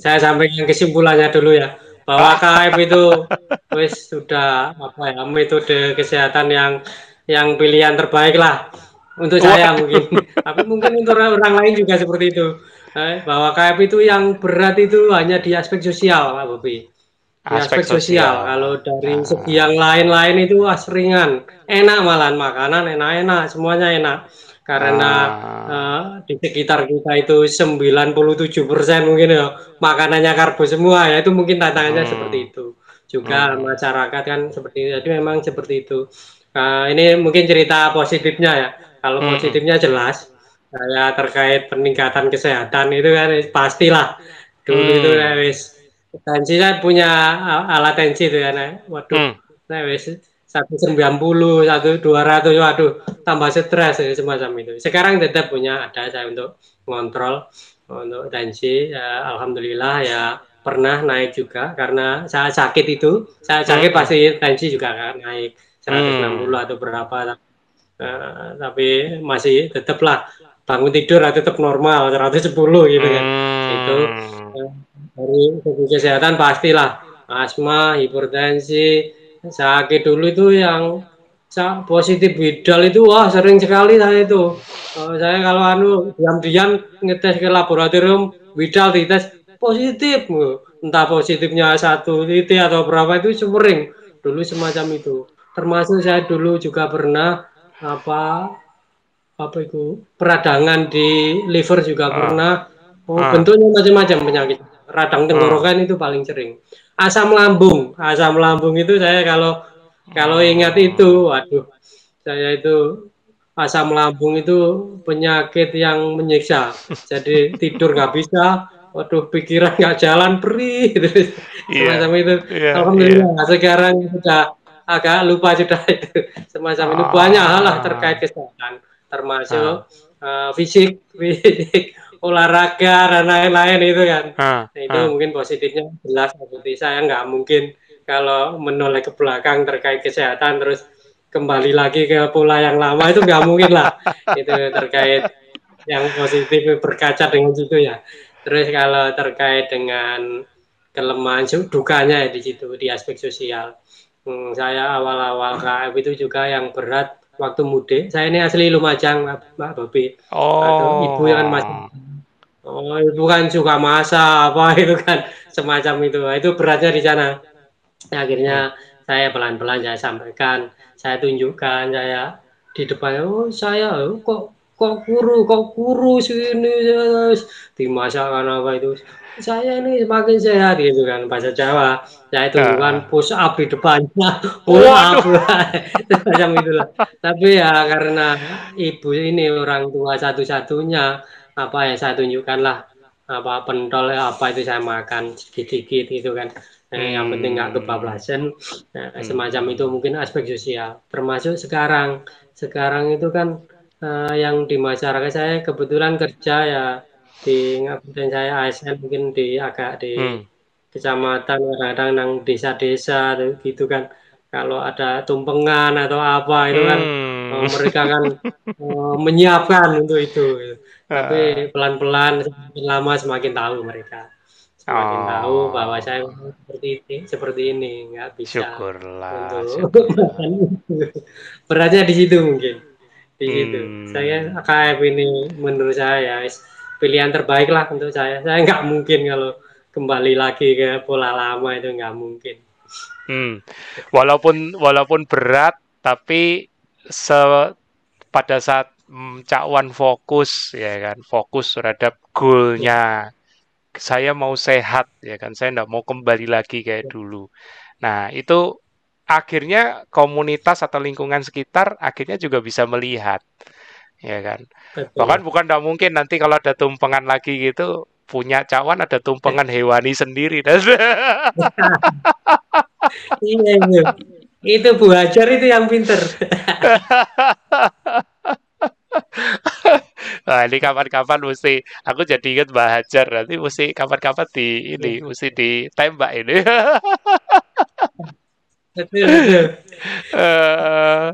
saya sampaikan kesimpulannya dulu ya bahwa KF itu wis sudah apa ya metode kesehatan yang yang pilihan terbaik lah untuk saya mungkin tapi mungkin untuk orang lain juga seperti itu eh, bahwa KF itu yang berat itu hanya di aspek sosial Pak Bobi aspek, aspek sosial. sosial. Kalau dari nah. segi yang lain-lain itu seringan, enak malahan makanan enak-enak, semuanya enak. Karena ah. uh, di sekitar kita itu 97 persen mungkin ya makanannya karbo semua ya itu mungkin tantangannya hmm. seperti itu. Juga hmm. masyarakat kan seperti itu. Jadi memang seperti itu. Uh, ini mungkin cerita positifnya ya. Kalau hmm. positifnya jelas, saya terkait peningkatan kesehatan itu kan pastilah dulu hmm. itu ya wis tensi saya punya alat tensi itu ya, nah. waduh, hmm. nah wes satu sembilan puluh, satu dua ratus, waduh, tambah stres ya, semacam itu. Sekarang tetap punya ada saya untuk mengontrol untuk tensi, ya, alhamdulillah ya pernah naik juga karena saya sakit itu, saya sakit hmm. pasti tensi juga kan naik 160 hmm. atau berapa, uh, tapi masih tetaplah bangun tidur tetap normal 110 gitu kan, hmm. itu dari segi kesehatan pastilah asma, hipertensi, sakit dulu itu yang positif bidal itu wah sering sekali saya itu. Uh, saya kalau anu diam-diam ngetes ke laboratorium bidal dites positif, entah positifnya satu titik atau berapa itu sering dulu semacam itu. Termasuk saya dulu juga pernah apa apa itu peradangan di liver juga ah. pernah. Oh, ah. bentuknya macam-macam penyakit radang tenggorokan hmm. itu paling sering. Asam lambung, asam lambung itu saya kalau kalau ingat itu, waduh, saya itu asam lambung itu penyakit yang menyiksa. Jadi [LAUGHS] tidur nggak bisa, waduh pikiran nggak jalan perih gitu. Yeah, semacam itu. Yeah, Alhamdulillah yeah. sekarang sudah agak lupa sudah [LAUGHS] itu. Semacam oh. itu banyak hal lah terkait kesehatan, termasuk uh, fisik, [LAUGHS] fisik olahraga dan lain-lain itu kan. Ah, nah, itu ah. mungkin positifnya jelas seperti saya nggak mungkin kalau menoleh ke belakang terkait kesehatan terus kembali lagi ke pola yang lama itu nggak mungkin lah [LAUGHS] itu terkait yang positif berkaca dengan situ ya. Terus kalau terkait dengan kelemahan dukanya ya di situ di aspek sosial. Hmm, saya awal-awal KF itu juga yang berat waktu mudik. Saya ini asli Lumajang, Mbak Bobi. Oh. Atau ibu yang kan masih Oh, ibu kan suka masak apa [LAUGHS] itu kan semacam itu. Itu beratnya di sana. Akhirnya hmm. saya pelan-pelan saya sampaikan, saya tunjukkan, saya di depan, oh saya oh, kok kok kuru, kok kuru sini, dimasakkan apa itu saya ini semakin sehat gitu kan bahasa Jawa saya itu uh. bukan push up di depannya pull up macam itulah tapi ya karena ibu ini orang tua satu-satunya apa yang saya tunjukkan lah apa pentol apa itu saya makan sedikit-sedikit gitu kan nah, hmm. yang penting nggak kebablasan nah, hmm. semacam itu mungkin aspek sosial termasuk sekarang sekarang itu kan uh, yang di masyarakat saya kebetulan kerja ya di ngabupaten saya ASN mungkin di agak di hmm. kecamatan kadang-kadang nang desa-desa gitu kan kalau ada tumpengan atau apa itu kan hmm. uh, mereka kan uh, [LAUGHS] menyiapkan untuk itu tapi pelan-pelan semakin lama semakin tahu mereka semakin oh. tahu bahwa saya seperti ini seperti ini nggak bisa syukurlah, untuk syukurlah. [LAUGHS] beratnya di situ mungkin di hmm. situ saya KF ini menurut saya pilihan terbaik lah untuk saya. Saya nggak mungkin kalau kembali lagi ke pola lama itu nggak mungkin. Hmm. Walaupun walaupun berat, tapi se pada saat hmm, Cak Wan fokus ya kan, fokus terhadap goalnya. Saya mau sehat ya kan, saya nggak mau kembali lagi kayak ya. dulu. Nah itu akhirnya komunitas atau lingkungan sekitar akhirnya juga bisa melihat ya kan. Betul. Bahkan bukan tidak mungkin nanti kalau ada tumpengan lagi gitu punya cawan ada tumpengan hewani sendiri [LAUGHS] iya, iya. itu Bu Hajar itu yang pinter [LAUGHS] [LAUGHS] Nah, ini kapan-kapan mesti aku jadi ingat Mbak Hajar nanti mesti kapan-kapan di ini iya. mesti ditembak ini. betul, betul. Uh,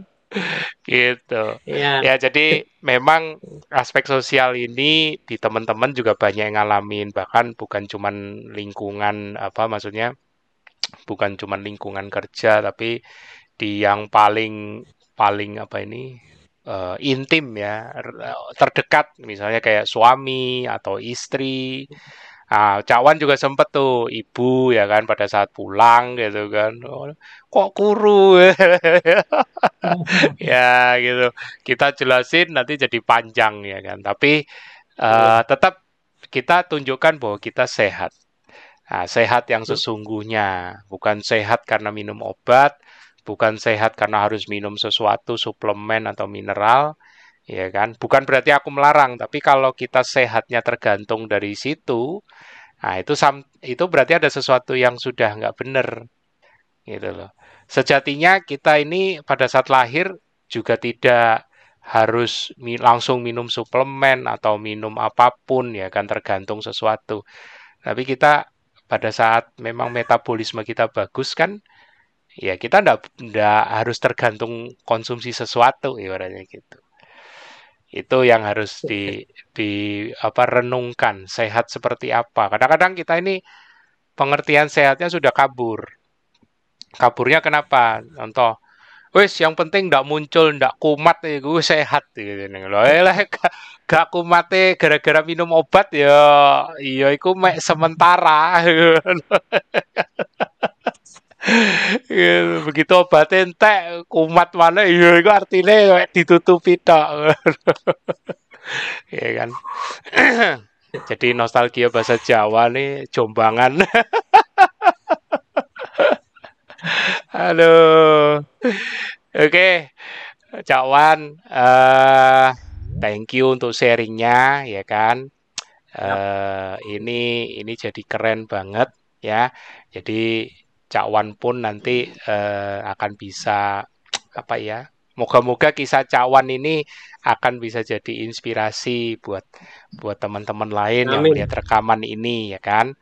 gitu. Ya. ya, jadi memang aspek sosial ini di teman-teman juga banyak yang ngalamin, bahkan bukan cuman lingkungan apa maksudnya bukan cuman lingkungan kerja tapi di yang paling paling apa ini uh, intim ya terdekat misalnya kayak suami atau istri Nah, Cawan juga sempet tuh ibu ya kan pada saat pulang gitu kan. Oh, kok kuru [LAUGHS] ya gitu. Kita jelasin nanti jadi panjang ya kan. Tapi uh, tetap kita tunjukkan bahwa kita sehat. Nah, sehat yang sesungguhnya, bukan sehat karena minum obat, bukan sehat karena harus minum sesuatu suplemen atau mineral, ya kan? Bukan berarti aku melarang, tapi kalau kita sehatnya tergantung dari situ, nah itu itu berarti ada sesuatu yang sudah nggak benar, gitu loh. Sejatinya kita ini pada saat lahir juga tidak harus langsung minum suplemen atau minum apa pun ya kan tergantung sesuatu. Tapi kita pada saat memang metabolisme kita bagus kan, ya kita ndak harus tergantung konsumsi sesuatu ibaratnya gitu. Itu yang harus di di apa renungkan sehat seperti apa. Kadang-kadang kita ini pengertian sehatnya sudah kabur. Kaburnya kenapa? Contoh wes yang penting ndak muncul ndak kumat ya gue sehat gitu. Loh eh, [LAUGHS] gak kumat gara-gara minum obat ya iya iku mek sementara. [LAUGHS] begitu obat entek kumat mana iya itu artinya ditutupi tok. Ya kan? Jadi nostalgia bahasa Jawa nih jombangan. Halo. Oke okay. Cawan uh, thank you untuk sharingnya ya kan? Uh, ini ini jadi keren banget ya. Jadi Cakwan pun nanti uh, akan bisa apa ya? Moga-moga kisah Cakwan ini akan bisa jadi inspirasi buat buat teman-teman lain Amin. yang melihat rekaman ini ya kan.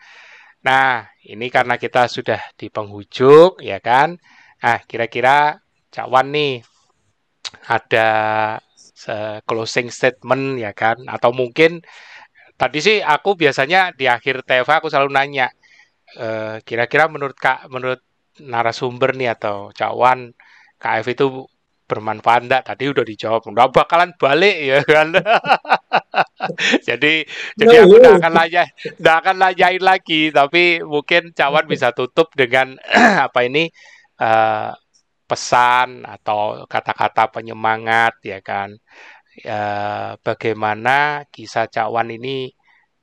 Nah, ini karena kita sudah di penghujung ya kan. Nah, kira-kira Cakwan nih ada closing statement ya kan atau mungkin tadi sih aku biasanya di akhir TV aku selalu nanya eh, kira-kira menurut Kak menurut narasumber nih atau Cak Wan KF itu bermanfaat enggak? Tadi udah dijawab, enggak bakalan balik ya kan. [LAUGHS] jadi jadi aku enggak akan layah, enggak akan layain lagi, tapi mungkin cawan bisa tutup dengan [CLEARS THROAT] apa ini uh, pesan atau kata-kata penyemangat ya kan. Uh, bagaimana kisah cawan ini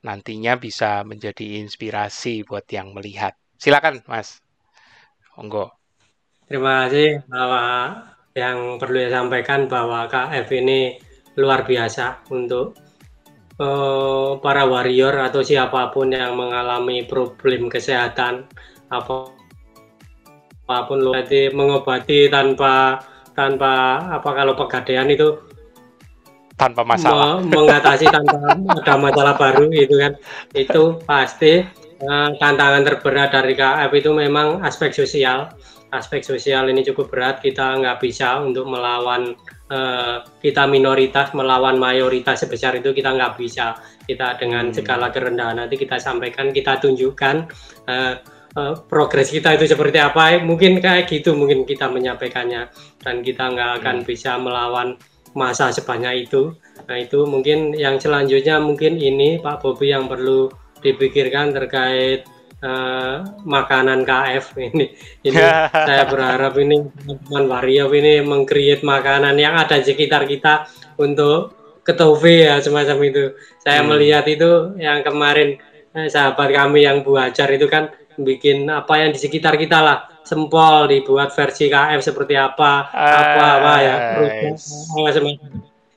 nantinya bisa menjadi inspirasi buat yang melihat. Silakan, Mas. Monggo. Terima kasih bahwa yang perlu saya sampaikan bahwa KF ini luar biasa untuk uh, para warrior atau siapa pun yang mengalami problem kesehatan apa apa pun lo mengobati tanpa tanpa apa kalau pegadaian itu tanpa masalah. Mengatasi tanpa ada masalah baru itu kan. Itu pasti uh, tantangan terberat dari KF itu memang aspek sosial. Aspek sosial ini cukup berat. Kita nggak bisa untuk melawan uh, kita minoritas melawan mayoritas sebesar itu kita nggak bisa. Kita dengan hmm. segala kerendahan nanti kita sampaikan kita tunjukkan uh, uh, progres kita itu seperti apa. Mungkin kayak gitu mungkin kita menyampaikannya. Dan kita nggak akan hmm. bisa melawan masa sebanyak itu nah itu mungkin yang selanjutnya mungkin ini Pak Bobi yang perlu dipikirkan terkait uh, makanan KF ini. [LAUGHS] Ini saya berharap ini teman-teman Wario ini mengcreate makanan yang ada di sekitar kita untuk ketofe ya semacam itu. Saya hmm. melihat itu yang kemarin eh, sahabat kami yang Bu Ajar itu kan bikin apa yang di sekitar kita lah sempol dibuat versi KF seperti apa apa apa ya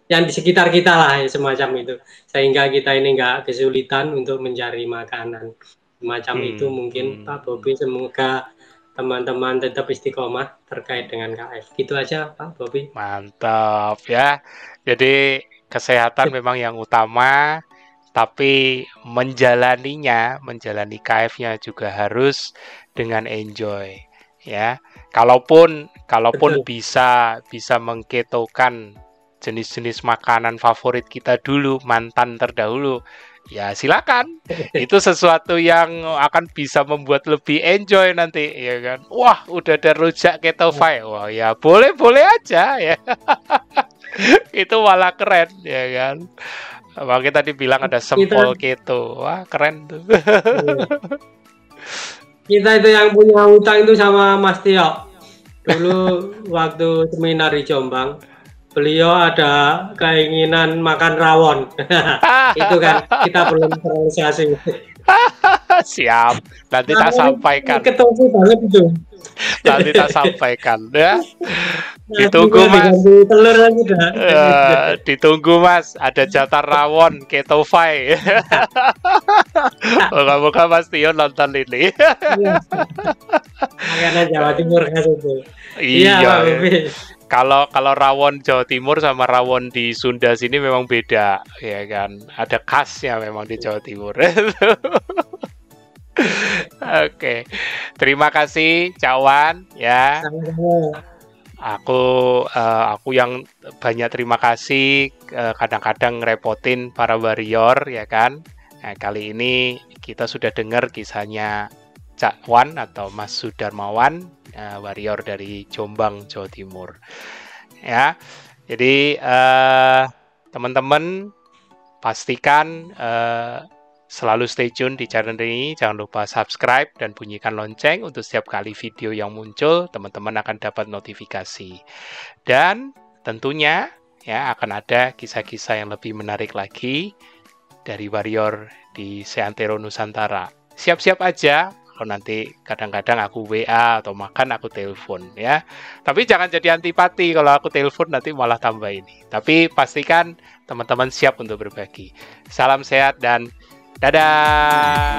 yang di sekitar kita lah ya, semacam itu sehingga kita ini nggak kesulitan untuk mencari makanan Macam hmm. itu mungkin hmm. Pak Bobi semoga teman-teman tetap istiqomah terkait dengan KF. Gitu aja Pak Bobi. Mantap ya. Jadi kesehatan memang yang utama, tapi menjalaninya, menjalani KF-nya juga harus dengan enjoy ya. Kalaupun kalaupun Betul. bisa bisa mengketokan jenis-jenis makanan favorit kita dulu, mantan terdahulu, ya silakan. [LAUGHS] Itu sesuatu yang akan bisa membuat lebih enjoy nanti ya kan? Wah udah ada rujak ketofai wah ya boleh boleh aja ya. [LAUGHS] Itu malah keren ya kan? Makanya tadi bilang ada sempol keto. Wah keren tuh [LAUGHS] kita itu yang punya utang itu sama Mas Tio dulu [LAUGHS] waktu seminar di Jombang beliau ada keinginan makan rawon. [LAUGHS] itu kan kita belum terrealisasi. [LAUGHS] Siap, nanti nah, tak sampaikan. Ketemu banget itu. Nanti tak sampaikan ya. Ditunggu mas. Telur lagi dah. Uh, ditunggu mas, ada jatah rawon ketofai. [LAUGHS] Moga-moga Mas Tio nonton ini. Iya. Makanan Jawa Timur kan itu. Iya, iya kalau kalau rawon Jawa Timur sama rawon di Sunda sini memang beda ya kan ada khasnya memang di Jawa Timur [LAUGHS] Oke, terima kasih Cawan ya. Aku uh, aku yang banyak terima kasih kadang kadang-kadang repotin para warrior ya kan. Nah, kali ini kita sudah dengar kisahnya Cak Wan atau Mas Sudarmawan uh, warrior dari Jombang Jawa Timur ya jadi uh, teman-teman pastikan uh, selalu stay tune di channel ini jangan lupa subscribe dan bunyikan lonceng untuk setiap kali video yang muncul teman-teman akan dapat notifikasi dan tentunya ya akan ada kisah-kisah yang lebih menarik lagi dari warrior di Seantero Nusantara siap-siap aja kalau nanti kadang-kadang aku WA atau makan aku telepon ya. Tapi jangan jadi antipati kalau aku telepon nanti malah tambah ini. Tapi pastikan teman-teman siap untuk berbagi. Salam sehat dan dadah.